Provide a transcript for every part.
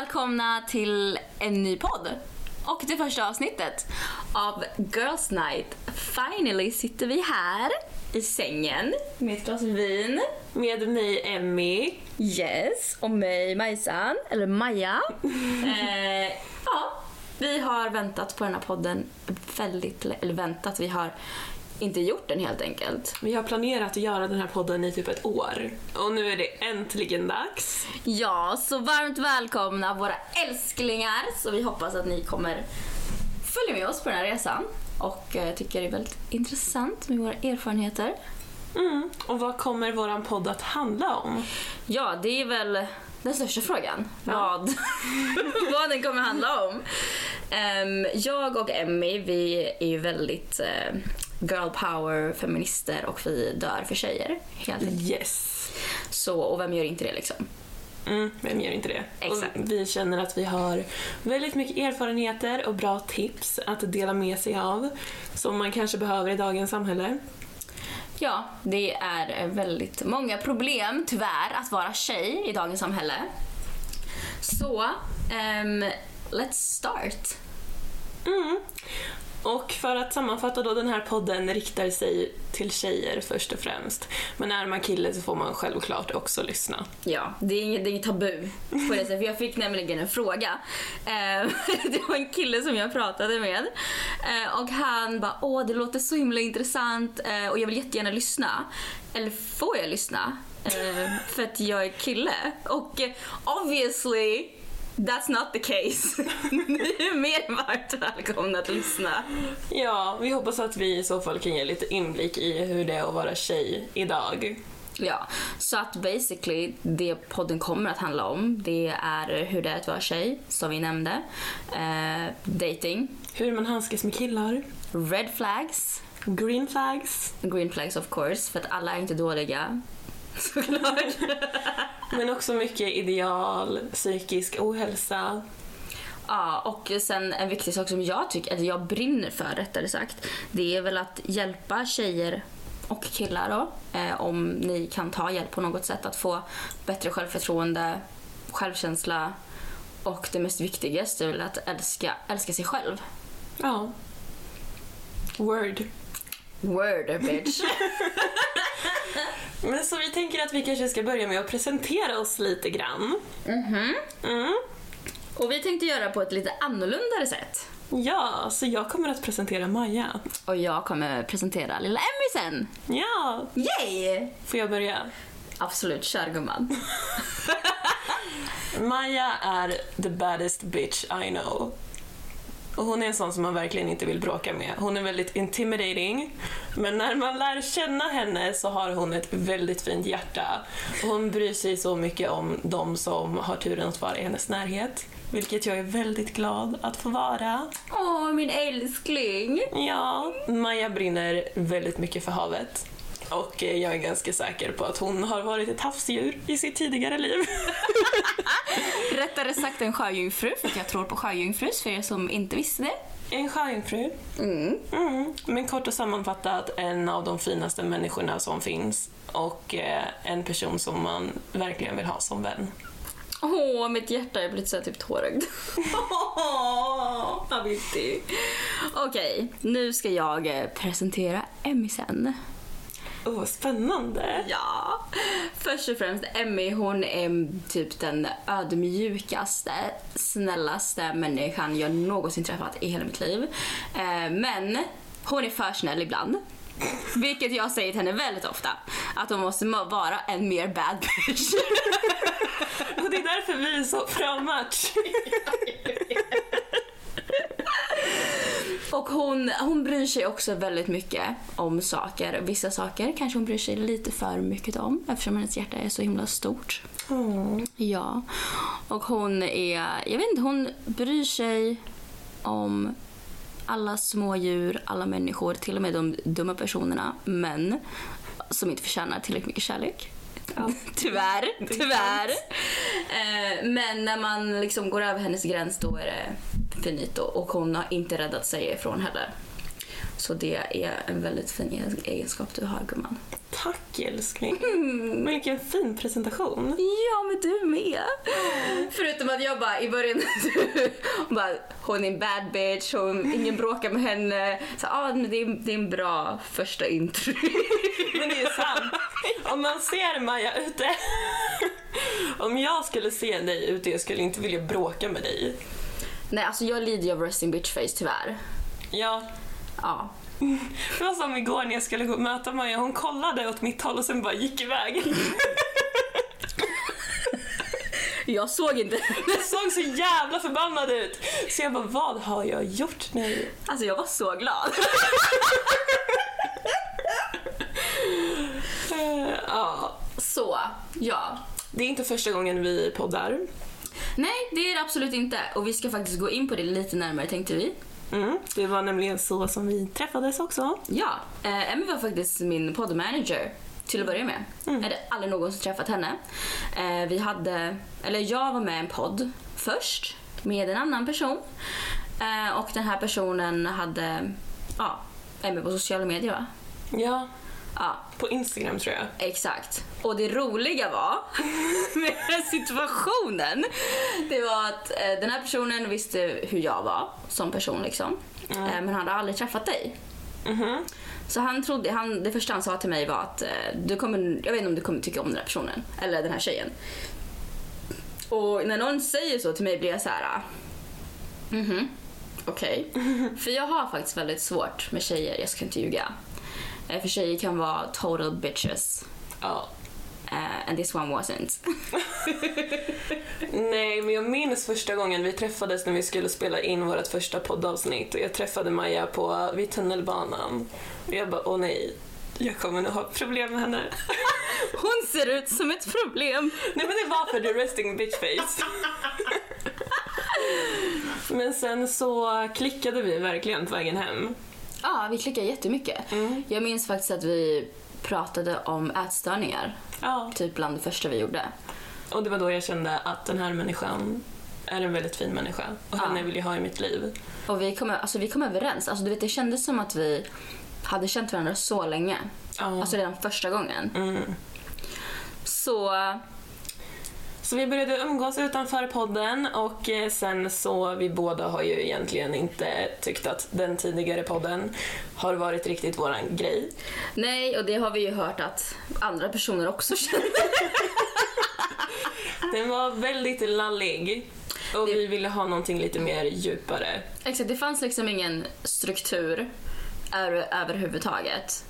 välkomna till en ny podd. Och det första avsnittet av Girls Night. Finally sitter vi här i sängen med ett glas vin. Med mig Emmy. Yes, och mig Majsan, eller Maja. eh, ja, vi har väntat på den här podden väldigt, lä- eller väntat, vi har inte gjort den helt enkelt. Vi har planerat att göra den här podden i typ ett år. Och nu är det äntligen dags. Ja, så varmt välkomna våra älsklingar. Så vi hoppas att ni kommer följa med oss på den här resan. Och eh, tycker det är väldigt intressant med våra erfarenheter. Mm. Och vad kommer våran podd att handla om? Ja, det är väl den största frågan. Vad, vad den kommer handla om. Ehm, jag och Emmy, vi är ju väldigt eh, girl power feminister och vi dör för tjejer. Helt enkelt. Yes. Så, och vem gör inte det liksom? Mm, vem gör inte det? Exakt. Och vi känner att vi har väldigt mycket erfarenheter och bra tips att dela med sig av. Som man kanske behöver i dagens samhälle. Ja, det är väldigt många problem, tyvärr, att vara tjej i dagens samhälle. Så, ehm, let's start. Mm. Och för att sammanfatta då, den här podden riktar sig till tjejer först och främst. Men är man kille så får man självklart också lyssna. Ja, det är inget, det är inget tabu på det sättet. För jag fick nämligen en fråga. Eh, det var en kille som jag pratade med. Eh, och han bara, åh det låter så himla intressant eh, och jag vill jättegärna lyssna. Eller får jag lyssna? För att jag är kille. Och obviously That's not the case. Ni är mer varmt välkomna att lyssna. Ja, vi hoppas att vi i så fall kan ge lite inblick i hur det är att vara tjej idag. Ja, så att basically det podden kommer att handla om det är hur det är att vara tjej, som vi nämnde. Eh, dating, Hur man handskas med killar. red flags, Green flags. green flags of course, för att alla är inte dåliga. Såklart. Men också mycket ideal, psykisk ohälsa. ja, och sen en viktig sak som jag tycker, eller jag brinner för rättare sagt, det är väl att hjälpa tjejer och killar då, eh, om ni kan ta hjälp på något sätt att få bättre självförtroende, självkänsla och det mest viktigaste är väl att älska, älska sig själv. Ja. Word. Word bitch. Men så vi tänker att vi kanske ska börja med att presentera oss lite grann. Mhm. Mm. Och vi tänkte göra på ett lite annorlunda sätt. Ja, så jag kommer att presentera Maja. Och jag kommer presentera lilla Emmy sen. Ja, Yay! får jag börja? Absolut, kör gumman. Maja är the baddest bitch I know. Och hon är en sån som man verkligen inte vill bråka med. Hon är väldigt intimidating, men när man lär känna henne så har hon ett väldigt fint hjärta. Hon bryr sig så mycket om de som har turen att vara i hennes närhet. Vilket jag är väldigt glad att få vara. Åh, min älskling. Ja, Maja brinner väldigt mycket för havet. Och eh, jag är ganska säker på att hon har varit ett havsdjur i sitt tidigare liv. Rättare sagt en sjöjungfru, för jag tror på sjöjungfrus för er som inte visste det. En sjöjungfru. Mm. Mm. Men kort och sammanfattat, en av de finaste människorna som finns. Och eh, en person som man verkligen vill ha som vän. Åh, mitt hjärta är blivit så typ tårögd. Habibi. Okej, nu ska jag eh, presentera Emmy sen. Åh, vad spännande! Ja. Först och främst, Emmy hon är typ den ödmjukaste, snällaste människan jag någonsin träffat i hela mitt liv. Eh, men hon är för snäll ibland. Vilket jag säger till henne väldigt ofta. Att hon måste må- vara en mer bad bitch. Och det är därför vi är så bra match. Och hon, hon bryr sig också väldigt mycket om saker. Vissa saker kanske hon bryr sig lite för mycket om eftersom hennes hjärta är så himla stort. Mm. Ja. Och hon är, jag vet inte, hon bryr sig om alla små djur, alla människor, till och med de dumma personerna, men som inte förtjänar tillräckligt mycket kärlek. Ja. tyvärr, är tyvärr. Eh, men när man liksom går över hennes gräns då är det finito och hon har inte räddat sig ifrån heller. Så det är en väldigt fin egenskap du har gumman. Tack älskling. Vilken fin presentation. Ja, men du med. Förutom att jag bara i början bara, hon är en bad bitch, hon, ingen bråkar med henne. Så ah, men det, är, det är en bra första intryck. Men det är sant. Om man ser Maja ute. Om jag skulle se dig ute, jag skulle inte vilja bråka med dig. Nej, alltså jag lider ju av resting bitch face tyvärr. Ja, Ja. det var som igår när jag skulle gå och möta Maja. Hon kollade åt mitt håll och sen bara gick iväg. Jag såg inte. Jag såg så jävla förbannad ut. Så jag bara, vad har jag gjort nu? Alltså jag var så glad. Eh, Ja, Så, ja. det är inte första gången vi poddar. Nej, det är det absolut inte. Och vi ska faktiskt gå in på det lite närmare tänkte vi. Mm, det var nämligen så som vi träffades också. Ja, eh, Emmy var faktiskt min poddmanager till att börja med. Jag hade aldrig någonsin träffat henne. Eh, vi hade, eller jag var med i en podd först med en annan person. Eh, och den här personen hade, ja, Emmy på sociala medier va? Ja, Ja, på Instagram tror jag. Exakt. Och det roliga var med den situationen, det var att eh, den här personen visste hur jag var som person liksom. Eh, men han hade aldrig träffat dig. Mhm. Så han trodde, han, det första han sa till mig var att eh, du kommer, jag vet inte om du kommer tycka om den här personen, eller den här tjejen. Och när någon säger så till mig blir jag så här. Mhm, okej. För jag har faktiskt väldigt svårt med tjejer, jag ska inte ljuga. Eh, För tjejer kan vara total bitches. Ja. Uh, and this one wasn't. Nej, men jag minns första gången vi träffades när vi skulle spela in vårt första poddavsnitt och jag träffade Maja på, vid tunnelbanan. Och jag bara, åh nej, jag kommer nog ha problem med henne. Hon ser ut som ett problem. Nej men det var för the resting bitch face. men sen så klickade vi verkligen på vägen hem. Ja, vi klickar jättemycket. Jag minns faktiskt att vi pratade om ätstörningar. Ja. Typ bland det första vi gjorde. Och det var då jag kände att den här människan är en väldigt fin människa och Ja. henne vill jag ha i mitt liv. Och vi kom, alltså, vi kom överens. Alltså, du vet, det kändes som att vi hade känt varandra så länge. Ja. Alltså redan första gången. Mm. Så Så vi började umgås utanför podden och eh, sen så, vi båda har ju egentligen inte tyckt att den tidigare podden har varit riktigt våran grej. nej, och det har vi ju hört att andra personer också känner. Den var väldigt lallig och vi ville ha någonting lite mer djupare. Exakt, det fanns liksom ingen struktur över, överhuvudtaget.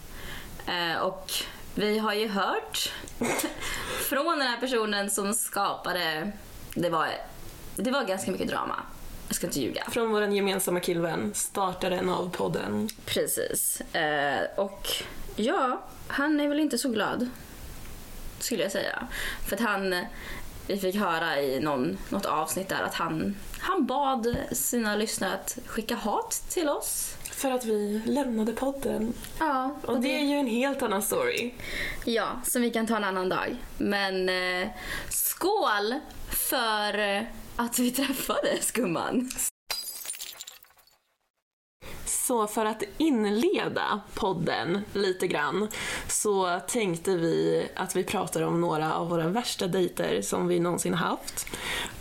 Eh, och vi har ju hört från den här personen som skapade, det var, det var ganska mycket drama. Jag ska inte ljuga. Från vår gemensamma killvän, startaren av podden. Precis. Eh, och ja, han är väl inte så glad. Skulle jag säga. För att han, vi fick höra i någon, något avsnitt där att han, han bad sina lyssnare att skicka hat till oss. För att vi lämnade podden. Ja, Och det är ju en helt annan story. Ja, som vi kan ta en annan dag. Men eh, skål för att vi träffades gumman. Så för att inleda podden lite grann så tänkte vi att vi pratar om några av våra värsta dejter som vi någonsin haft.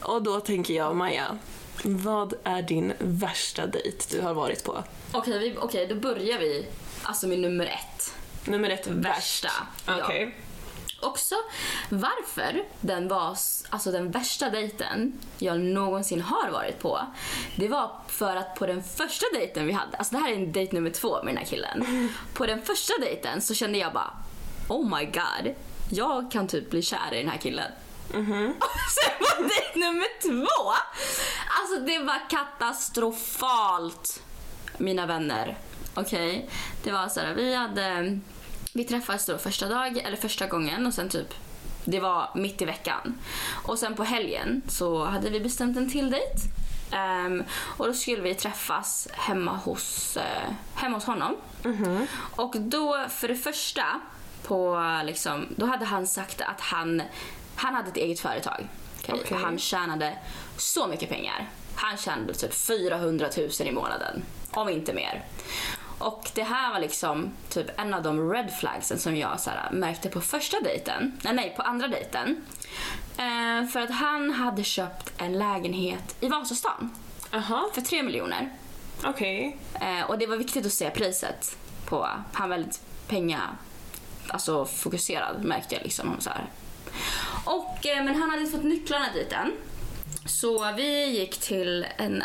Och då tänker jag, Maja, vad är din värsta dejt du har varit på? Okej, vi, okej, då börjar vi alltså med nummer ett. Nummer ett, värst. Värsta. Ja. Okej. Också varför den var alltså den värsta dejten jag någonsin har varit på. Det var för att på den första dejten vi hade, alltså det här är en dejt nummer två med den här killen. På den första dejten så kände jag bara oh my god, jag kan typ bli kär i den här killen. Sen på dejt nummer två, alltså det var katastrofalt mina vänner. Okej, det var så här, vi hade vi träffades då första dag, eller första gången och sen typ det var mitt i veckan. Och sen på helgen så hade vi bestämt en till dejt. Ehm, och då skulle vi träffas hemma hos, eh, hemma hos honom. Och då, för det första, på, liksom, då hade han sagt att han, han hade ett eget företag. Okej, Okej. Han tjänade så mycket pengar. Han tjänade typ 400 000 i månaden, om inte mer. Och det här var liksom typ en av de red flagsen som jag så här, märkte på första dejten. Nej, nej, på andra dejten. Eh, för att han hade köpt en lägenhet i Vasastan Aha, för tre miljoner. okej. Eh, och det var viktigt att se priset på, han var väldigt penga, alltså fokuserad märkte jag liksom. Så här. Och, eh, men han hade inte fått nycklarna dit än. Så vi gick till en,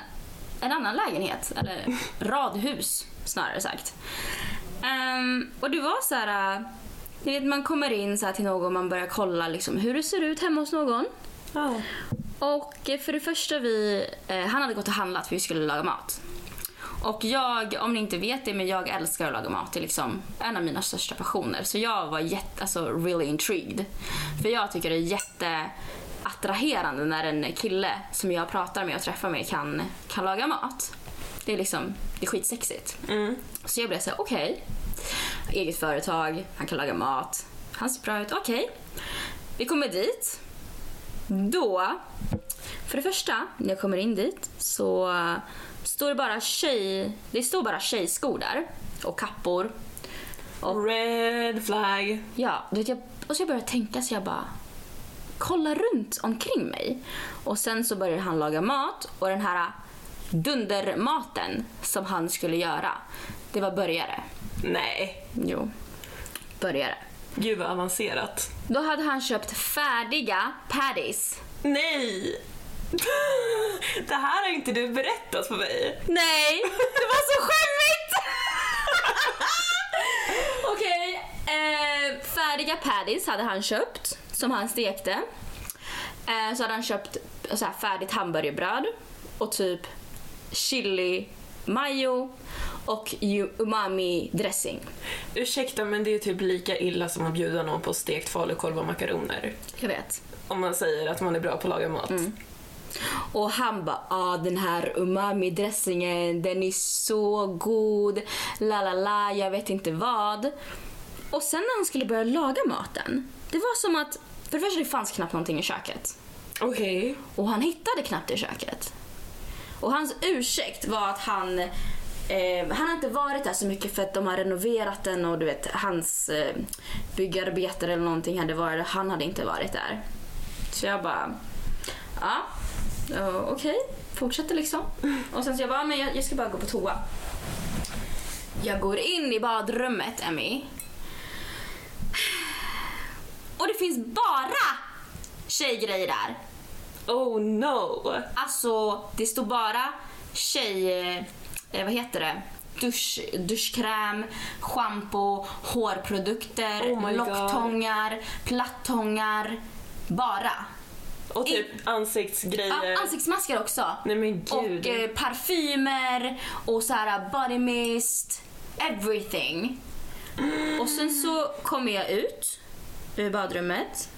en annan lägenhet, eller radhus snarare sagt. Ehm, och det var så här, ni vet man kommer in så här till någon och man börjar kolla liksom hur det ser ut hemma hos någon. Ja. Och eh, för det första, vi, eh, han hade gått och handlat för vi skulle laga mat. Och jag, om ni inte vet det, men jag älskar att laga mat. Det är liksom en av mina största passioner. Så jag var jätte, alltså really intrigued. För jag tycker det är jätteattraherande när en kille som jag pratar med och träffar med kan, kan laga mat. Det är liksom, det är skitsexigt. Mm. Så jag blev såhär, okej. Eget företag, han kan laga mat. Han ser bra ut, okej. Vi kommer dit. Då, för det första, när jag kommer in dit så står det bara tjej... Det står bara tjejskor där. Och kappor. Och Red flag. Ja, du vet, jag, och så jag började tänka så jag bara kolla runt omkring mig. Och sen så började han laga mat och den här dundermaten som han skulle göra, det var burgare. Nej, Jo, burgare. gud vad avancerat. Då hade han köpt färdiga patties. Nej! Det här har inte du berättat för mig. Nej, det var så skämmigt! Okej, eh, färdiga patties hade han köpt som han stekte. Eh, så hade han köpt så här, färdigt hamburgerbröd och typ chili mayo och umami dressing. Ursäkta men det är typ lika illa som att bjuda någon på stekt falukorv och makaroner. Jag vet. Om man säger att man är bra på att laga mat. Och han bara, ah den här umami dressingen, den är så god, la la la, jag vet inte vad. Och sen när han skulle börja laga maten, det var som att, för det första det fanns knappt någonting i köket. Okej. Och han hittade knappt i köket. Och hans ursäkt var att han eh, han har inte varit där så mycket för att de har renoverat den och du vet hans eh, byggarbetare eller någonting hade varit Han hade inte varit där. Så jag bara, ja, ja, okej, fortsätter liksom. Och sen så jag bara, men jag, jag ska bara gå på toa. Jag går in i badrummet, Emmy. Och det finns bara tjejgrejer där. Oh no! Alltså, det står bara tjej... Eh, vad heter det? Dusch, duschkräm, shampoo, hårprodukter, Oh God. locktångar, plattångar. Bara. Och typ ansiktsgrejer. Ja, ansiktsmasker också. Nej Och eh, parfymer och så här body mist, everything. Och sen så kommer jag ut ur badrummet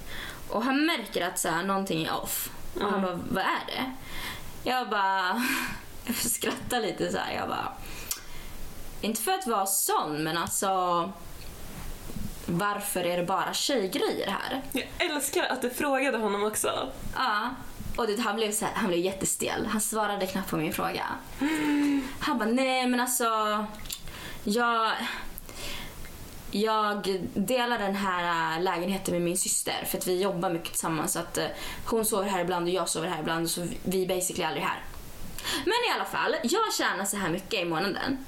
och han märker att så här, någonting är off. Och han bara, vad är det? Jag bara jag skrattar lite så här. Jag bara, inte för att vara sån men alltså varför är det bara tjejgrejer här? Jag älskar att du frågade honom också. Ja. Och det, han, blev så här, han blev jättestel. Han svarade knappt på min fråga. Han bara, nej men alltså... Jag... Jag delar den här äh, lägenheten med min syster för att vi jobbar mycket tillsammans. Så att äh, hon sover här ibland och jag sover här ibland så vi är basically aldrig här. Men i alla fall, jag tjänar så här mycket i månaden.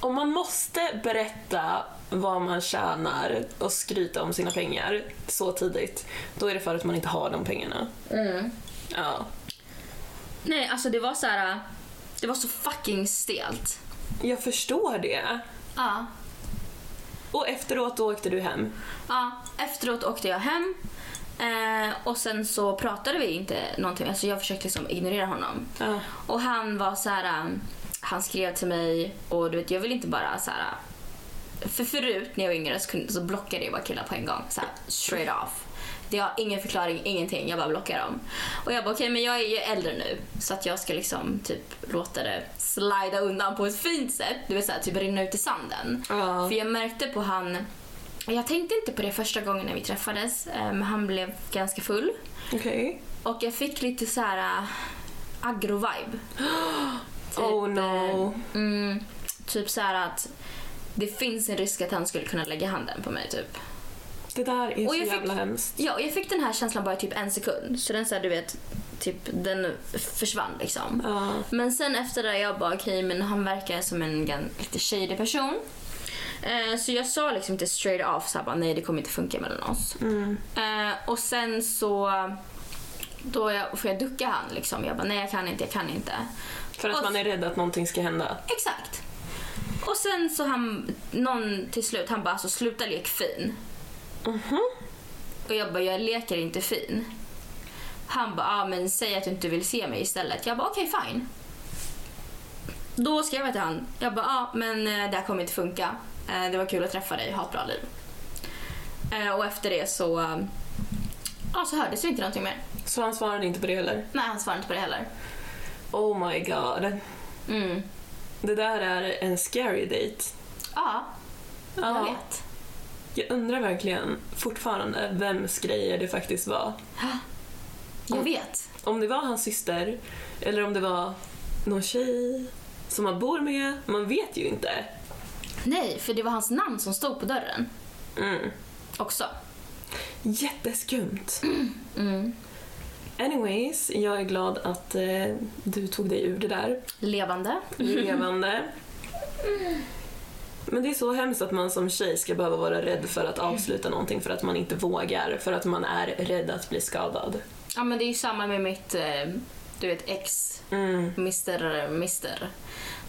Om man måste berätta vad man tjänar och skryta om sina pengar så tidigt, då är det för att man inte har de pengarna. Ja. Nej, alltså det var så här. äh, Det var så fucking stelt. Jag förstår det. Ja. Och efteråt då åkte du hem. Ja, efteråt åkte jag hem eh, och sen så pratade vi inte någonting. Alltså jag försökte liksom ignorera honom. Ja. Och han var så här, um, han skrev till mig och du vet jag vill inte bara så här. För förut när jag var yngre så, kunde, så blockade jag bara killar på en gång. Så här, straight off. Det har ingen förklaring, ingenting. Jag bara blockar dem. Och jag bara okej men jag är ju äldre nu så att jag ska liksom typ låta det slida undan på ett fint sätt. Du vet såhär typ rinna ut i sanden. Ja. För jag märkte på han, jag tänkte inte på det första gången när vi träffades men han blev ganska full. Okej. Och jag fick lite så här äh, aggro-vibe. Typ, Oh no. eh, Mm, Typ så här att det finns en risk att han skulle kunna lägga handen på mig typ. Det där är Och så jag fick- jävla hemskt. Ja, och jag fick den här känslan bara i typ en sekund. Så den så här, du vet, typ den försvann liksom. Ja. Men sen efter det jag bara okej men han verkar som en lite shady person. Eh, så jag sa liksom inte straight off så här, bara, nej det kommer inte funka mellan oss. Mm. Eh, och sen så då jag, får jag ducka han liksom. Jag bara nej jag kan inte, jag kan inte. För att Och- man är rädd att någonting ska hända. Exakt. Och sen så han, någon till slut, han bara alltså sluta lek fin. Mhm. Och jag bara jag leker inte fin. Han bara ah, men säg att du inte vill se mig istället. Jag bara okej fine. Då skrev jag till han. Jag bara ah, men eh, det här kommer inte funka. Eh, Det var kul att träffa dig, ha ett bra liv. Eh, Och efter det så, ja, så hördes det inte någonting mer. Så han svarade inte på det heller? Nej, han svarade inte på det heller. Oh my god. Mm. Det där är en scary date. Ja, jag Ja. vet. Jag undrar verkligen fortfarande vems grejer det faktiskt var. Jag vet. Om det var hans syster eller om det var någon tjej som han bor med. Man vet ju inte. Nej, för det var hans namn som stod på dörren Mm. också. Jätteskumt. Mm. Anyways, jag är glad att eh, du tog dig ur det där Levande. levande. Men det är så hemskt att man som tjej ska behöva vara rädd för att avsluta någonting för att man inte vågar, för att man är rädd att bli skadad. Ja, men det är ju samma med mitt, eh, du vet, ex, Mm. Mr. Mr.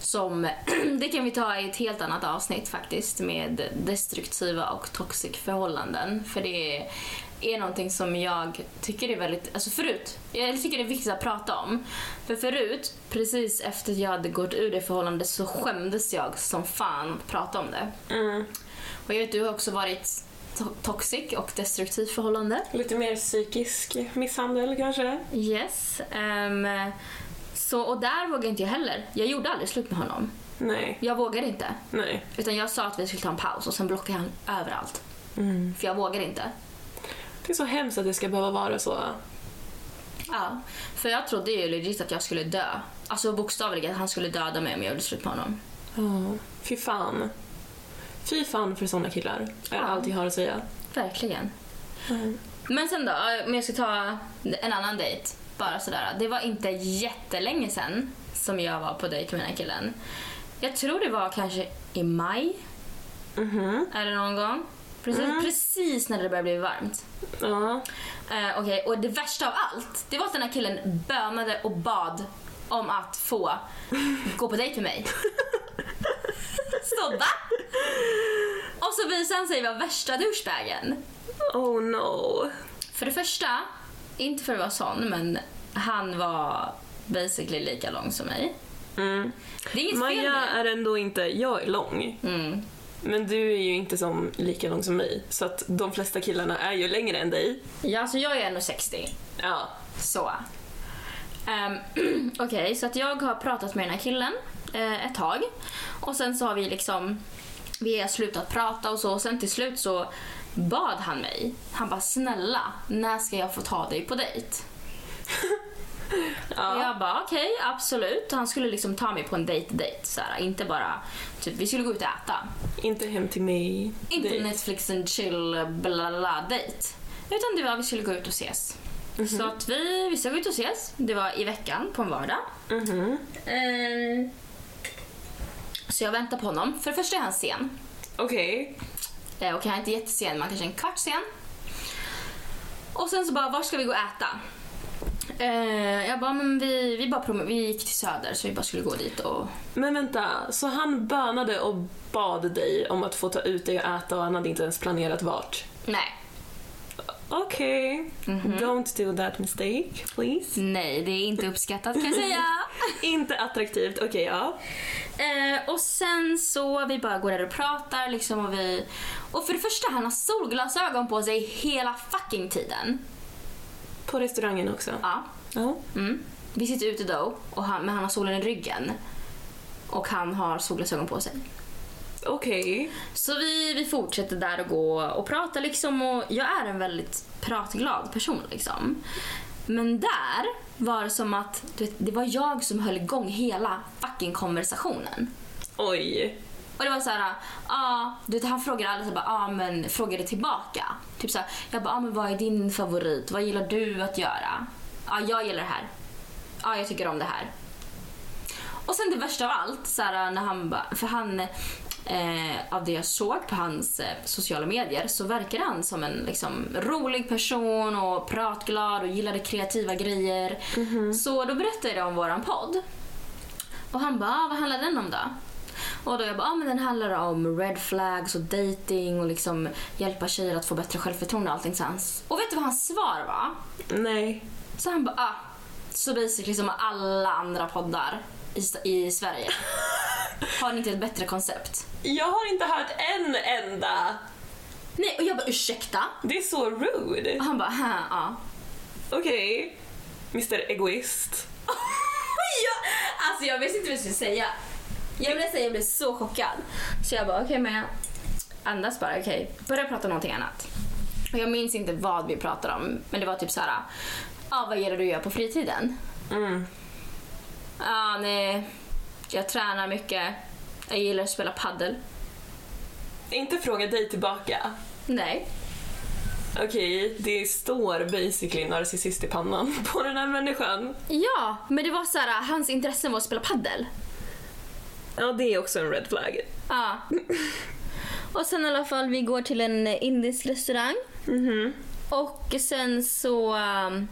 Som, det kan vi ta i ett helt annat avsnitt faktiskt, med destruktiva och toxic förhållanden. För det är någonting som jag tycker är väldigt, alltså förut, jag tycker det är viktigt att prata om. För förut, precis efter jag hade gått ur det förhållandet så skämdes jag som fan att prata om det. Mm. Och jag vet, du har också varit to- toxic och destruktivt förhållande. Lite mer psykisk misshandel kanske? Yes. ehm, så, och där vågade inte jag heller. Jag gjorde aldrig slut med honom. Nej, Jag vågade inte. nej. Utan jag sa att vi skulle ta en paus och sen blockade han överallt. Mm. För jag vågade inte. Det är så hemskt att det ska behöva vara så. Ja. För jag trodde ju legit att jag skulle dö. Alltså bokstavligen att han skulle döda mig om jag gjorde slut med honom. Ja, fy fan. Fy fan för såna killar. är Ja. allt jag har att säga. Verkligen. Mm. Men sen då, om jag ska ta en annan dejt. Bara sådär. Det var inte jättelänge sen som jag var på dejt med den här killen. Jag tror det var kanske i maj, Mhm. eller någon gång. Precis, Mm. precis när det började bli varmt. Ja. Eh, Okej, och det värsta av allt, det var att den här killen bönade och bad om att få gå på dejt med mig. Sådär! Och så visade han sig vara värsta douchebagen. Oh no. För det första, inte för att vara sån, men han var basically lika lång som mig. Mm. Det är inget fel Maja med det. är ändå inte... Jag är lång. Mm. Men du är ju inte som lika lång som mig. Så att de flesta killarna är ju längre än dig. Ja, alltså jag är 1,60. Ja. Så. Ehm, Okej, så att jag har pratat med den här killen eh, ett tag. Och sen så har vi liksom, vi har slutat prata och så. Och sen till slut så bad han mig. Han bara snälla, när ska jag få ta dig på dejt? Och Ja. jag bara okej, absolut. Han skulle liksom ta mig på en såhär. Inte bara, typ vi skulle gå ut och äta. Inte hem till mig. Inte Dejt. Netflix and chill bla bla dejt. Utan det var vi skulle gå ut och ses. Så att vi, vi ska gå ut och ses. Det var i veckan på en vardag. Mhm. Eh, så jag väntar på honom. För det första är han sen. Okej. Eh, och han är inte jättesen, man kanske en kvart sen. Och sen så bara, var ska vi gå och äta? Eh, jag bara, men vi, vi, bara prom- vi gick till Söder så vi bara skulle gå dit och... Men vänta, så han bönade och bad dig om att få ta ut dig och äta och han hade inte ens planerat vart? Nej. Okej. Don't do that mistake, please. Nej, det är inte uppskattat kan jag säga. inte attraktivt, okej ja. Eh, och sen så vi bara går där och pratar liksom och vi... Och för det första, han har solglasögon på sig hela fucking tiden. På restaurangen också? Ja. Ja. Mm. Vi sitter ute då, och han, men han har solen i ryggen. Och han har solglasögon på sig. Okej. Så vi, vi fortsätter där och gå och prata liksom och jag är en väldigt pratglad person liksom. Men där var det som att vet, det var jag som höll igång hela fucking konversationen. Oj. Och det var så här, ja, du vet, han frågade aldrig så bara, ja men frågade tillbaka. Typ så här, jag bara, ja men vad är din favorit? Vad gillar du att göra? Ja, jag gillar det här. Ja, jag tycker om det här. Och sen det värsta av allt, så här, när han bara, för han, eh, av det jag såg på hans eh, sociala medier så verkar han som en liksom, rolig person och pratglad och gillade kreativa grejer. Så då berättade jag om våran podd. Och han bara, ah, vad handlar den om då? Och då jag bara, ah, men den handlar om red flags och dating och liksom hjälpa tjejer att få bättre självförtroende och allting sånt. Och vet du vad hans svar var? Nej. Så han bara, ah, så basically som alla andra poddar i, i Sverige. Har ni inte ett bättre koncept? Jag har inte hört en enda. Nej, och jag bara ursäkta? Det är så rude. Och han bara, "Hä, ja. Okej. Mr Egoist. ja, alltså jag visste inte vad jag skulle säga. Jag blev, säga, jag blev så chockad. Så jag bara, okej men andas bara, okej. Börja prata om någonting annat. Och jag minns inte vad vi pratade om, men det var typ så här. Ja, vad gillar du att göra på fritiden? Mm. Ja, nej. Jag tränar mycket. Jag gillar att spela paddel. Inte fråga dig tillbaka. Nej. Okej, det står basically narcissist i pannan på den här människan. Ja, men det var så här, hans intressen var att spela paddel. Ja, det är också en red flag. Ja. Och sen i alla fall, vi går till en indisk restaurang. Mhm. Och sen så... um,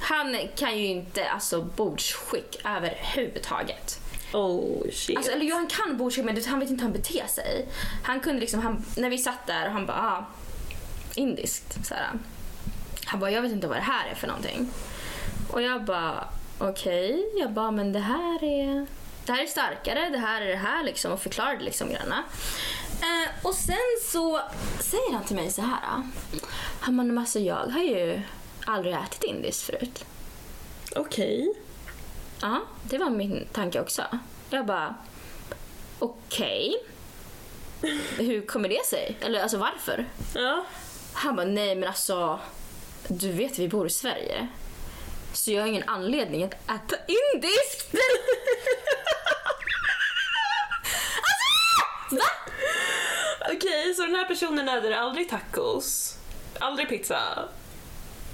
han kan ju inte alltså bordsskick överhuvudtaget. Oh shit. Alltså, eller jo, han kan bordsskick men han vet inte hur han beter sig. Han kunde liksom, han, när vi satt där och han bara, ah, indiskt. Så här. Han bara, jag vet inte vad det här är för någonting. Och jag bara, okej. Jag bara, men det här är... Det här är starkare, det här är det här liksom och förklarade liksom grejerna. Eh, och sen så säger han till mig så här. ah. Han bara, men alltså jag har ju aldrig ätit indiskt förut. Okej. Ja, det var min tanke också. Jag bara, okej. Hur kommer det sig? Eller alltså varför? Ja. Han bara, nej men alltså, du vet vi bor i Sverige. Så jag har ingen anledning att äta indiskt. alltså, va? Okej, så den här personen äter aldrig tacos, aldrig pizza,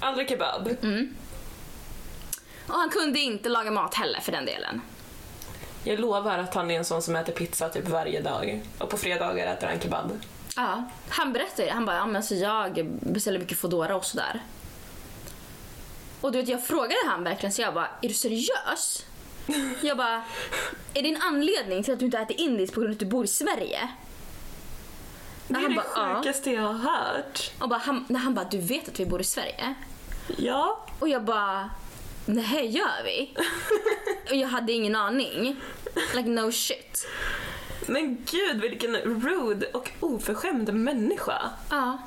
aldrig kebab. Och han kunde inte laga mat heller för den delen. Jag lovar att han är en sån som äter pizza typ varje dag. Och på fredagar äter han kebab. Ja, han berättade det. Han bara, ja, men alltså jag beställer mycket Foodora och sådär. Och du vet, jag frågade han verkligen så jag bara, är du seriös? Jag bara, är det en anledning till att du inte äter indiskt på grund av att du bor i Sverige? Det är han det bara, ja. sjukaste jag har hört. Och bara, han, när han bara, du vet att vi bor i Sverige? Ja. Och jag bara, nej gör vi? och jag hade ingen aning. Like no shit. Men gud vilken rude och oförskämd människa. Ja.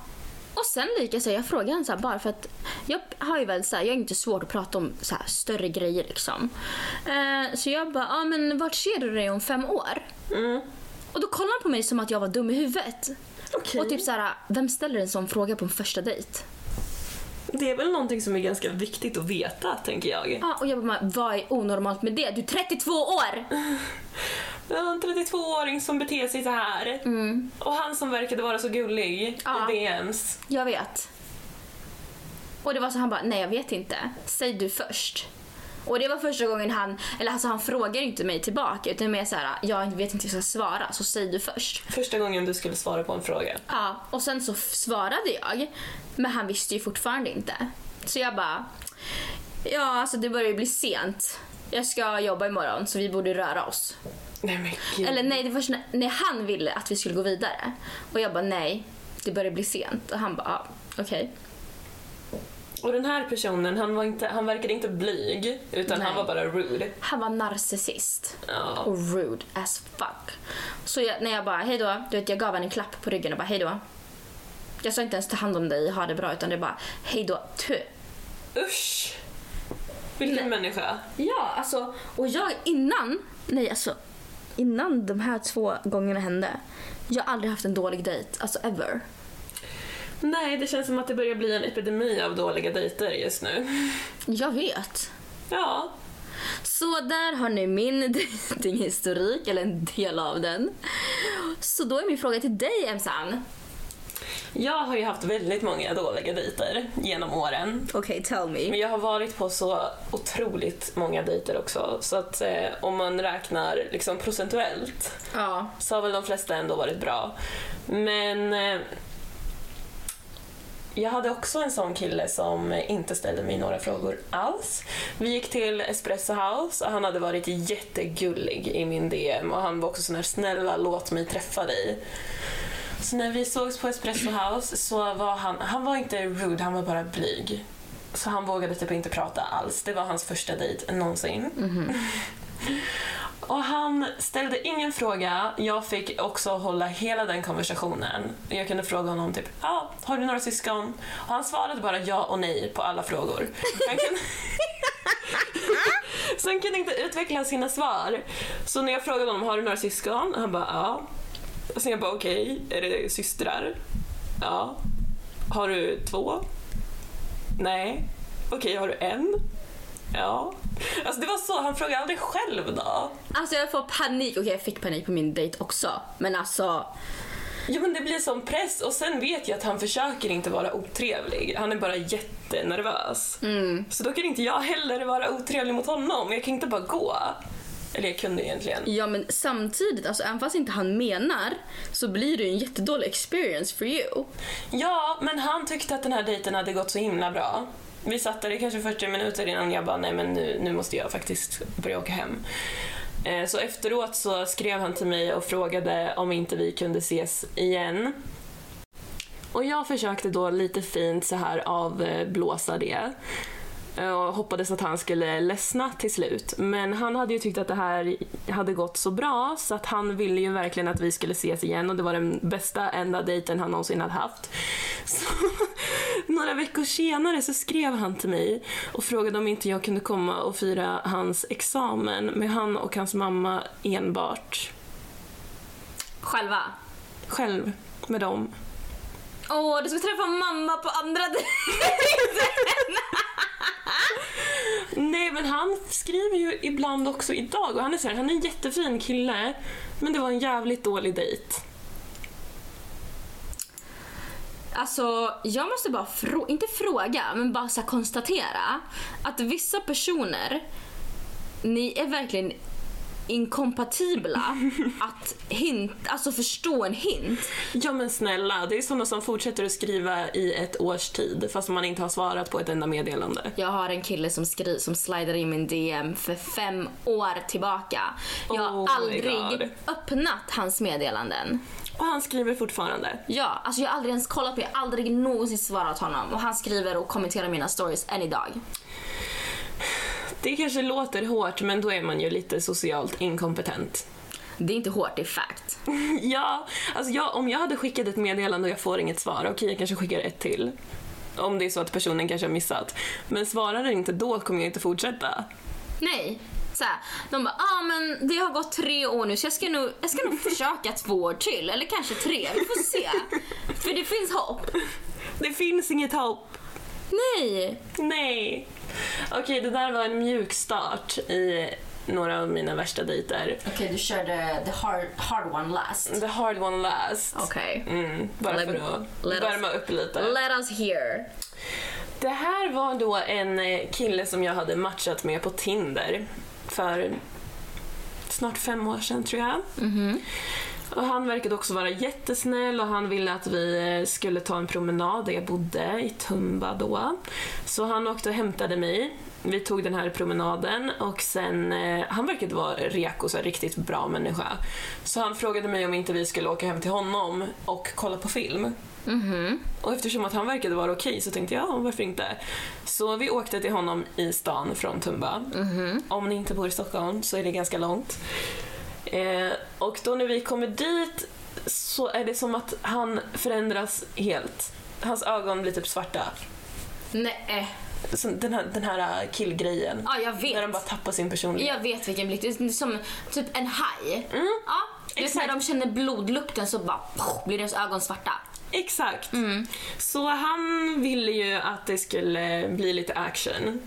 Och sen likaså, jag frågade honom så här, bara för att jag har ju väl så här, jag är inte svårt att prata om så här, större grejer liksom. Eh, så jag bara, ja men vart ser du dig om fem år? Mm. Och då kollade han på mig som att jag var dum i huvudet. Okej. Och typ så här, vem ställer en sån fråga på en första dejt? Det är väl någonting som är ganska viktigt att veta, tänker jag. Ja, och jag bara, vad är onormalt med det? Du är 32 år! En 32-åring som beter sig så här. Och han som verkade vara så gullig Ja. i DMs. Jag vet. Och det var så han bara, nej jag vet inte. Säg du först. Och det var första gången han, eller alltså han frågar inte mig tillbaka utan mer såhär, jag vet inte hur jag ska svara så säg du först. Första gången du skulle svara på en fråga. Ja, och sen så svarade jag. Men han visste ju fortfarande inte. Så jag bara, ja alltså det börjar ju bli sent. Jag ska jobba imorgon så vi borde röra oss. Nej. Eller nej, det var när, när han ville att vi skulle gå vidare. Och jag bara nej, det börjar bli sent. Och han bara, ja, okej. Och den här personen, han, var inte, han verkade inte blyg, utan Nej. han var bara rude. Han var narcissist. Ja. Och rude as fuck. Så jag, när jag bara, hej då, du vet jag gav henne en klapp på ryggen och bara, hej då. Jag sa inte ens ta hand om dig, ha det bra, utan det bara, hej då, tu. Usch! Vilken människa. Ja, alltså, och jag innan, nej alltså, innan de här två gångerna hände, jag har aldrig haft en dålig dejt, alltså ever. Nej, det känns som att det börjar bli en epidemi av dåliga dejter just nu. Jag vet. Ja. Så där har ni min datinghistorik, eller en del av den. Så då är min fråga till dig, Emsan. Jag har ju haft väldigt många dåliga dejter genom åren. Okej, tell me. Men jag har varit på så otroligt många dejter också. Så att eh, om man räknar liksom procentuellt Ja. så har väl de flesta ändå varit bra. Men eh, jag hade också en sån kille som inte ställde mig några frågor alls. Vi gick till Espresso House och han hade varit jättegullig i min DM och han var också sån här snälla låt mig träffa dig. Så när vi sågs på Espresso House så var han, han var inte rude, han var bara blyg. Så han vågade typ inte prata alls. Det var hans första dejt någonsin. Och han ställde ingen fråga. Jag fick också hålla hela den konversationen. Jag kunde fråga honom typ, ah, har du några syskon? Och han svarade bara ja och nej på alla frågor. Han kunde... Så han kunde inte utveckla sina svar. Så när jag frågade honom, har du några syskon? Han bara, ja. Och sen jag bara, okej, är det systrar? Ja. Har du två? Nej. Okej, har du en? Ja. Alltså det var så, han frågade aldrig själv då. Alltså jag får panik. Okej, jag fick panik på min dejt också. Men alltså, Jo men det blir som press och sen vet jag att han försöker inte vara otrevlig. Han är bara jättenervös. Så då kan inte jag heller vara otrevlig mot honom. Jag kan inte bara gå. Eller jag kunde egentligen. ja men samtidigt, alltså även fast inte han menar så blir det ju en jättedålig experience for you. Ja, men han tyckte att den här dejten hade gått så himla bra. Vi satt där i kanske 40 minuter innan jag bara, nej men nu, nu måste jag faktiskt börja åka hem. Eh, Så efteråt så skrev han till mig och frågade om inte vi kunde ses igen. Och jag försökte då lite fint så här avblåsa det. Eh, Och hoppades att han skulle ledsna till slut. Men han hade ju tyckt att det här hade gått så bra så att han ville ju verkligen att vi skulle ses igen och det var den bästa enda dejten han någonsin hade haft. Så, några veckor senare så skrev han till mig och frågade om inte jag kunde komma och fira hans examen med han och hans mamma enbart. Själva. Själv med dem. Åh, du ska träffa mamma på andra dejten. Nej men han skriver ju ibland också idag och han är så här, han är en jättefin kille men det var en jävligt dålig dejt. Alltså, jag måste bara frå- inte fråga, men bara så konstatera att vissa personer, ni är verkligen inkompatibla att hint, alltså förstå en hint. Ja men snälla, det är sådana som fortsätter att skriva i ett års tid fast man inte har svarat på ett enda meddelande. Jag har en kille som skri- som slidar in min DM för fem år tillbaka. Jag har Oh aldrig öppnat hans meddelanden. Och han skriver fortfarande. Ja, alltså jag har aldrig ens kollat på. Jag har aldrig någonsin svarat honom. Och han skriver och kommenterar mina stories än idag. Det kanske låter hårt men då är man ju lite socialt inkompetent. Det är inte hårt, det är fact. Ja, alltså jag, om jag hade skickat ett meddelande och jag får inget svar, okej jag kanske skickar ett till. Om det är så att personen kanske har missat. Men svarar den inte då kommer jag inte fortsätta. Nej. Så här, de bara, ah, men det har gått tre år nu så jag ska nog, jag ska nog försöka två år till. Eller kanske tre, vi får se. För det finns hopp. Det finns inget hopp. Nej. Nej. Okej, det där var en mjuk start i några av mina värsta dejter. Okej, du körde the hard, hard one last. The hard one last. Okej. Mm, bara Let för att värma upp lite. Let us hear. Det här var då en eh, kille som jag hade matchat med på Tinder för snart fem år sedan tror jag. Och han verkade också vara jättesnäll och han ville att vi eh, skulle ta en promenad där jag bodde i Tumba då. Så han åkte och hämtade mig. Vi tog den här promenaden och sen, eh, han verkade vara reko, så riktigt bra människa. Så han frågade mig om inte vi skulle åka hem till honom och kolla på film. Och eftersom att han verkade vara okej så tänkte jag, ja varför inte? Så vi åkte till honom i stan från Tumba. Om ni inte bor i Stockholm så är det ganska långt. Eh, och då när vi kommer dit så är det som att han förändras helt. Hans ögon blir typ svarta. Nej. Så den, här, den här killgrejen. Ja, jag vet. När de bara tappar sin personlighet. Jag vet vilken blick. Det är som typ en haj. Ja, du vet när exakt. de känner blodlukten så bara poff, blir deras ögon svarta. Exakt. Så han ville ju att det skulle bli lite action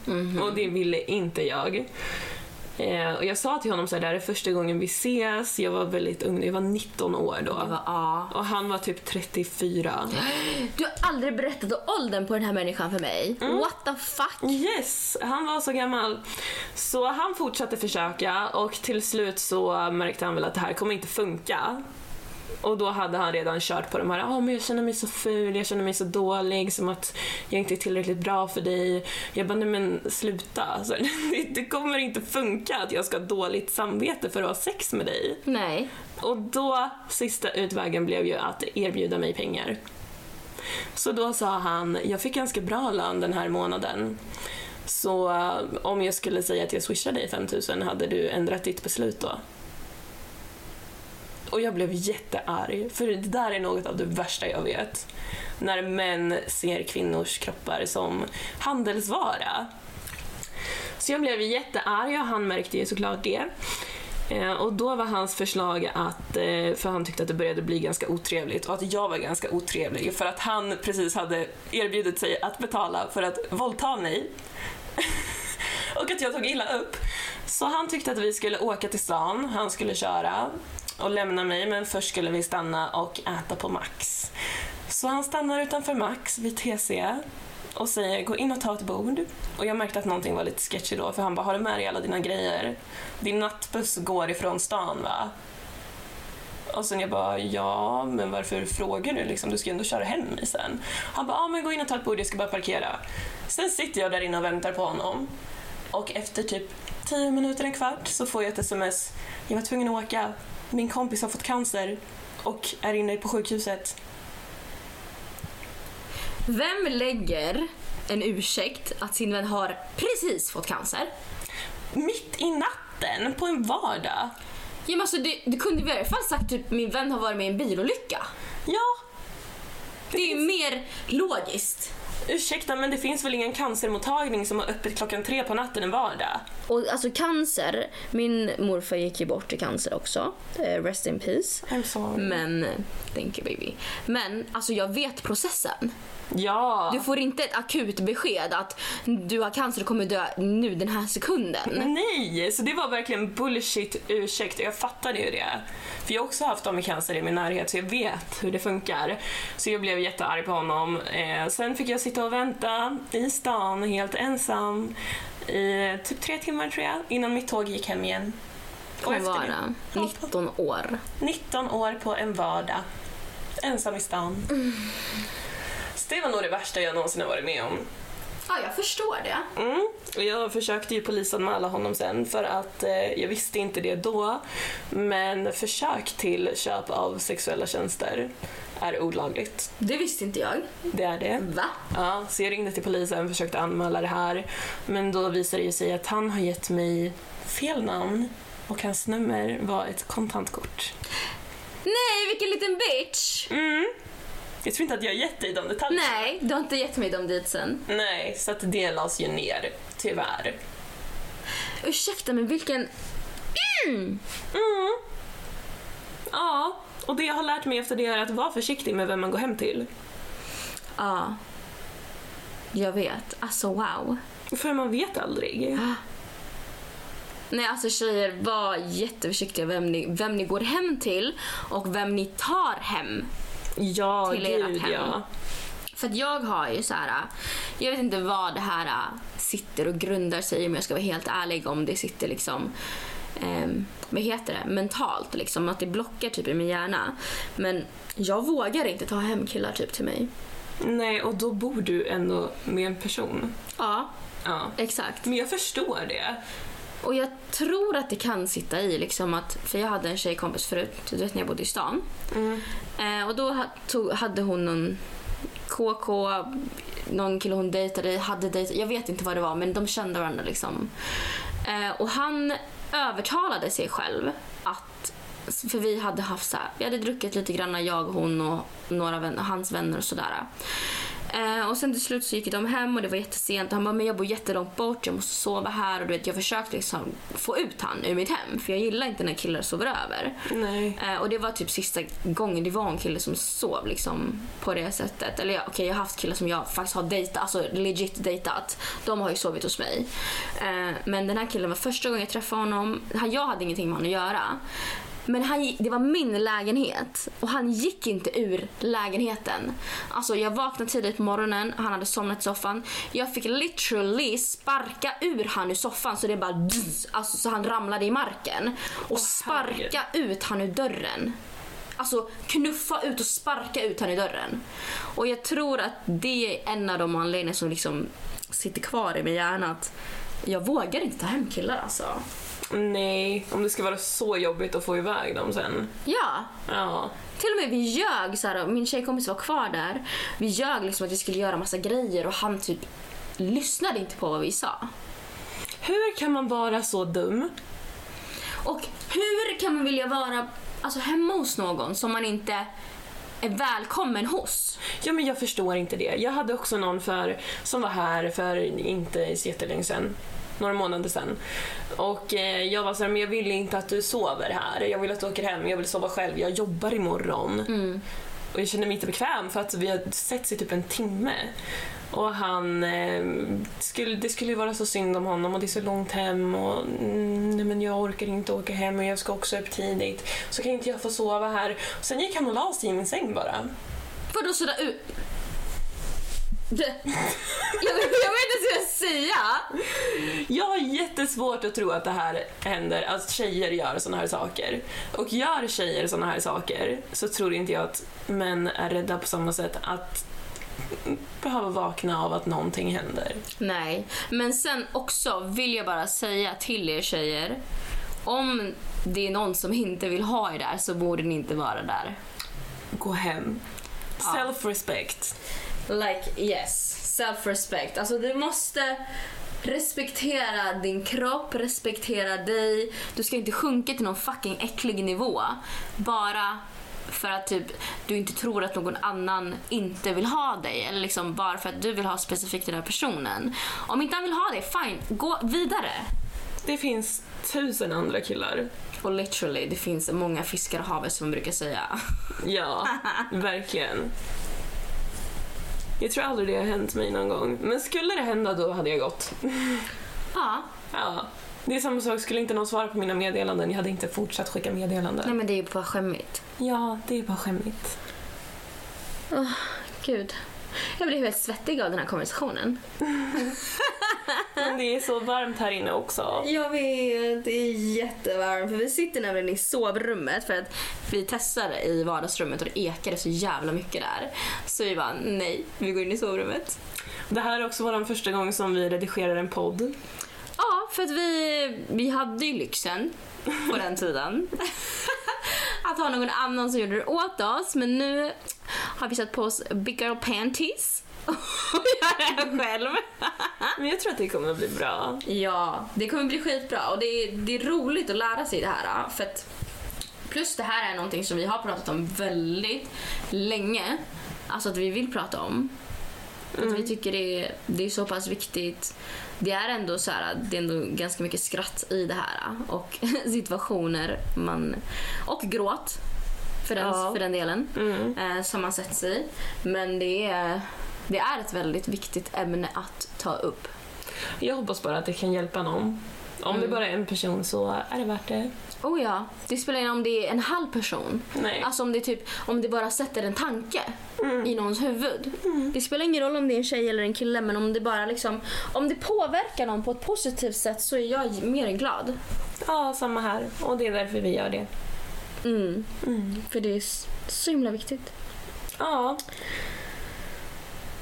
och det ville inte jag. Eh, och jag sa till honom så här, det här är första gången vi ses. Jag var väldigt ung, jag var 19 år då. Var, ja. Och han var typ 34. Du har aldrig berättat åldern på den här människan för mig. What the fuck? Yes, han var så gammal. Så han fortsatte försöka och till slut så märkte han väl att det här kommer inte funka. Och då hade han redan kört på de här, ja men jag känner mig så ful, jag känner mig så dålig, som att jag inte är tillräckligt bra för dig. Jag bara, nej men sluta. Alltså, det, det kommer inte funka att jag ska ha dåligt samvete för att ha sex med dig. Nej. Och då, sista utvägen blev ju att erbjuda mig pengar. Så då sa han, jag fick ganska bra lön den här månaden. Så eh, om jag skulle säga att jag swishar dig 5000, hade du ändrat ditt beslut då? Och jag blev jättearg, för det där är något av det värsta jag vet. När män ser kvinnors kroppar som handelsvara. Så jag blev jättearg och han märkte ju såklart det. Eh, och då var hans förslag att, eh, för han tyckte att det började bli ganska otrevligt och att jag var ganska otrevlig för att han precis hade erbjudit sig att betala för att våldta mig. och att jag tog illa upp. Så han tyckte att vi skulle åka till stan, han skulle köra och lämna mig men först skulle vi stanna och äta på Max. Så han stannar utanför Max vid TC och säger gå in och ta ett bord. Och jag märkte att någonting var lite sketchy då för han bara har du med dig alla dina grejer? Din nattbuss går ifrån stan va? Och sen jag bara ja men varför frågar du liksom? Du ska ju ändå köra hem mig sen. Han bara ja men gå in och ta ett bord jag ska bara parkera. Sen sitter jag där inne och väntar på honom. Och efter typ 10 minuter, en kvart så får jag ett sms. Jag var tvungen att åka. Min kompis har fått cancer och är inne på sjukhuset. Vem lägger en ursäkt att sin vän har precis fått cancer? Mitt i natten på en vardag. Ja, men alltså, du, du kunde i alla fall sagt typ min vän har varit med i en bilolycka. Ja, Det är ju mer logiskt. Ursäkta men det finns väl ingen cancermottagning som har öppet klockan tre på natten en vardag? Och alltså cancer, min morfar gick ju bort i cancer också. Eh, rest in peace. I'm sorry. Men, thank you baby. Men alltså jag vet processen. Ja. Du får inte ett akut besked att du har cancer och kommer dö nu den här sekunden. Nej, så det var verkligen bullshit ursäkt och jag fattade ju det. För jag har också haft dem med cancer i min närhet så jag vet hur det funkar. Så jag blev jättearg på honom. Eh, sen fick jag sitta och vänta i stan helt ensam i typ tre timmar tror jag innan mitt tåg gick hem igen. På en det- vardag. 19 år. 19 år på en vardag. Ensam i stan. Så det var nog det värsta jag någonsin har varit med om. Ja, jag förstår det. Mm. Jag försökte ju polisanmäla honom sen för att eh, jag visste inte det då. Men försök till köp av sexuella tjänster är olagligt. Det visste inte jag. Det är det. Va? Ja, så jag ringde till polisen och försökte anmäla det här. Men då visade det sig att han har gett mig fel namn och hans nummer var ett kontantkort. Nej, vilken liten bitch! Mm. Jag tror inte att jag har gett dig de detaljerna. Nej, du har inte gett mig dem dit sen. Nej, så att det lades ju ner, tyvärr. Ursäkta, men vilken... Mm. Mm. Ja, och det jag har lärt mig efter det är att vara försiktig med vem man går hem till. Ja. Jag vet. Alltså wow. För man vet aldrig. Nej, alltså tjejer, var jätteförsiktiga vem ni, vem ni går hem till och vem ni tar hem. Ja, Till ert gud hem. ja. För att jag har ju så här, jag vet inte vad det här sitter och grundar sig i om jag ska vara helt ärlig om det sitter liksom ehm, vad heter det, mentalt liksom, att det blockar typ i min hjärna. Men jag vågar inte ta hem killar typ till mig. Nej, och då bor du ändå med en person. Ja, Ja. exakt. Men jag förstår det. Och jag tror att det kan sitta i liksom att, för jag hade en tjejkompis förut, du vet när jag bodde i stan. Mm. Eh, och då tog, hade hon någon KK, någon kille hon dejtade, hade dejtat, jag vet inte vad det var men de kände varandra liksom. Eh, och han övertalade sig själv att, för vi hade haft så här, vi hade druckit lite grann jag, hon och några vänner, hans vänner och sådär. Eh, och sen till slut så gick de hem och det var jättesent. Han bara, men jag bor jättelångt bort, jag måste sova här. Och du vet, jag försökte liksom få ut han ur mitt hem. För jag gillar inte när killar sover över. Eh, och det var typ sista gången det var en kille som sov liksom på det sättet. Eller ja, okej jag har haft killar som jag faktiskt har dejtat, alltså legit dejtat. De har ju sovit hos mig. Eh, men den här killen var första gången jag träffade honom. Jag hade ingenting med honom att göra. Men han, det var min lägenhet och han gick inte ur lägenheten. Alltså jag vaknade tidigt på morgonen, han hade somnat i soffan. Jag fick literally sparka ur han ur soffan så det bara dzz, alltså så han ramlade i marken. Och sparka ut han ur dörren. Alltså knuffa ut och sparka ut han i dörren. Och jag tror att det är en av de anledningarna som liksom sitter kvar i min hjärna. Att jag vågar inte ta hem killar alltså. Nej, om det ska vara så jobbigt att få iväg dem sen. Ja, Ja. Till och med vi ljög, så här, min tjejkompis var kvar där. Vi ljög liksom att vi skulle göra massa grejer och han typ lyssnade inte på vad vi sa. Hur kan man vara så dum? Och hur kan man vilja vara alltså, hemma hos någon som man inte är välkommen hos? Ja, men jag förstår inte det. Jag hade också någon för, som var här för inte så jättelänge sedan. Några månader sedan. Och eh, jag var så här, men jag vill inte att du sover här. Jag vill att du åker hem. Jag vill sova själv. Jag jobbar imorgon. Och jag kände mig inte bekväm för att vi har setts i typ en timme. Och han, eh, skulle, det skulle ju vara så synd om honom och det är så långt hem och mm, nej men jag orkar inte åka hem och jag ska också upp tidigt. Så kan inte jag få sova här. Och sen gick han och la sig i min säng bara. Vadå sådär ut? Jag vet ska säga. Jag har jättesvårt att tro att det här händer, att tjejer gör såna här saker. Och gör tjejer såna här saker så tror inte jag att män är rädda på samma sätt att behöva vakna av att någonting händer. Nej, men sen också vill jag bara säga till er tjejer. Om det är någon som inte vill ha er där så borde ni inte vara där. Gå hem. Ja. Self-respect. Like yes, self-respect. Alltså du måste respektera din kropp, respektera dig. Du ska inte sjunka till någon fucking äcklig nivå. Bara för att typ, du inte tror att någon annan inte vill ha dig. Eller liksom bara för att du vill ha specifikt den här personen. Om inte han vill ha dig, fine, gå vidare. Det finns tusen andra killar. Och literally, det finns många fiskar i havet som man brukar säga. Ja, verkligen. Jag tror aldrig det har hänt mig någon gång. Men skulle det hända då hade jag gått. Ja, Ja. Det är samma sak, skulle inte någon svara på mina meddelanden, jag hade inte fortsatt skicka meddelanden. nej men det är ju bara skämmigt. Ja, det är bara skämmigt. Åh, gud. Jag blev helt svettig av den här konversationen. Men det är så varmt här inne också. Jag vet, det är jättevarmt. För vi sitter nämligen i sovrummet för att vi testade i vardagsrummet och det ekade så jävla mycket där. Så vi bara, nej, vi går in i sovrummet. Det här är också vår första gång som vi redigerar en podd. Ja, för att vi, vi hade ju lyxen på den tiden. att ha någon annan som gjorde det åt oss. Men nu har vi satt på oss big girl panties och gör det själv. Men jag tror att det kommer bli bra. Ja, det kommer bli skitbra och det är, det är roligt att lära sig det här. För att, plus det här är någonting som vi har pratat om väldigt länge. Alltså att vi vill prata om. Att vi tycker det är, det är så pass viktigt. Det är ändå så här, det är ändå ganska mycket skratt i det här och situationer man, och gråt för den, Ja. för den delen Mm. eh, som man sätter sig i. Men det är, det är ett väldigt viktigt ämne att ta upp. Jag hoppas bara att det kan hjälpa någon. Om det bara är en person så är det värt det. Oh ja, det spelar ingen om det är en halv person. Nej. Alltså om det, typ, om det bara sätter en tanke i någons huvud. Det spelar ingen roll om det är en tjej eller en kille men om det bara liksom, om det påverkar någon på ett positivt sätt så är jag mer än glad. Ja, samma här. Och det är därför vi gör det. Mm. För det är så himla viktigt. Ja,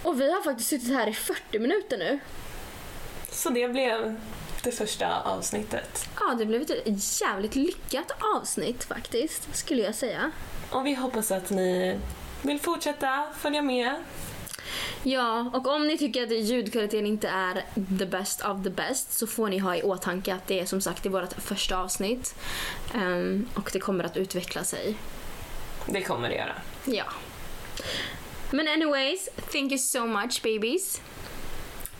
Och vi har faktiskt suttit här i 40 minuter nu. så det blev det första avsnittet. Ja, det blev ett jävligt lyckat avsnitt faktiskt, skulle jag säga. Och vi hoppas att ni vill fortsätta följa med. Ja, och om ni tycker att ljudkvaliteten inte är the best of the best så får ni ha i åtanke att det är som sagt i vårt första avsnitt. Ehm, och det kommer att utveckla sig. Det kommer det göra. Ja. Men anyways, thank you so much babies.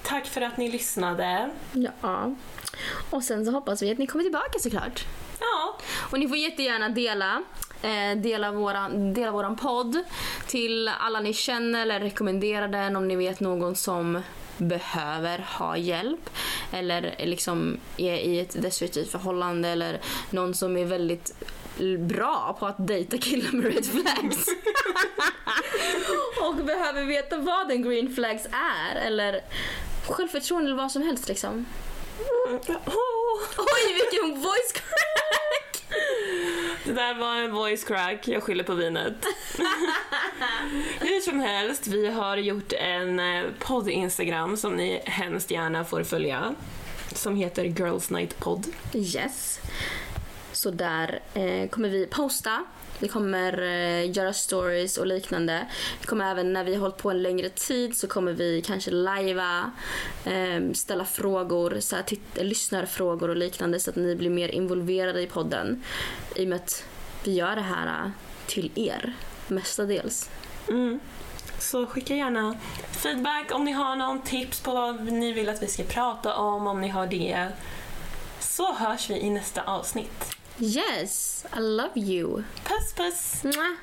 Tack för att ni lyssnade. Ja. Och sen så hoppas vi att ni kommer tillbaka såklart. Ja, Och ni får jättegärna dela, eh, dela, våran, dela våran podd till alla ni känner eller rekommendera den om ni vet någon som behöver ha hjälp eller liksom är i ett destruktivt förhållande eller någon som är väldigt bra på att dejta killar med red flags. behöver veta vad en green flags är eller självförtroende eller vad som helst liksom. Oj vilken voice crack! Det där var en voice crack, jag skyller på vinet. Hur som helst, vi har gjort en eh, podd-instagram som ni hemskt gärna får följa. Som heter Girls Night Podd. Yes. Så där eh, kommer vi posta. Vi kommer eh, göra stories och liknande. Vi kommer även när vi har hållit på en längre tid så kommer vi kanske lajva, eh, ställa frågor, så här, titt- lyssnarfrågor och liknande så att ni blir mer involverade i podden. I och med att vi gör det här eh, till er mestadels. Mm. Så skicka gärna feedback om ni har någon tips på vad ni vill att vi ska prata om, om ni har det. Så hörs vi i nästa avsnitt. Yes, I love you. Puss puss! Mwah.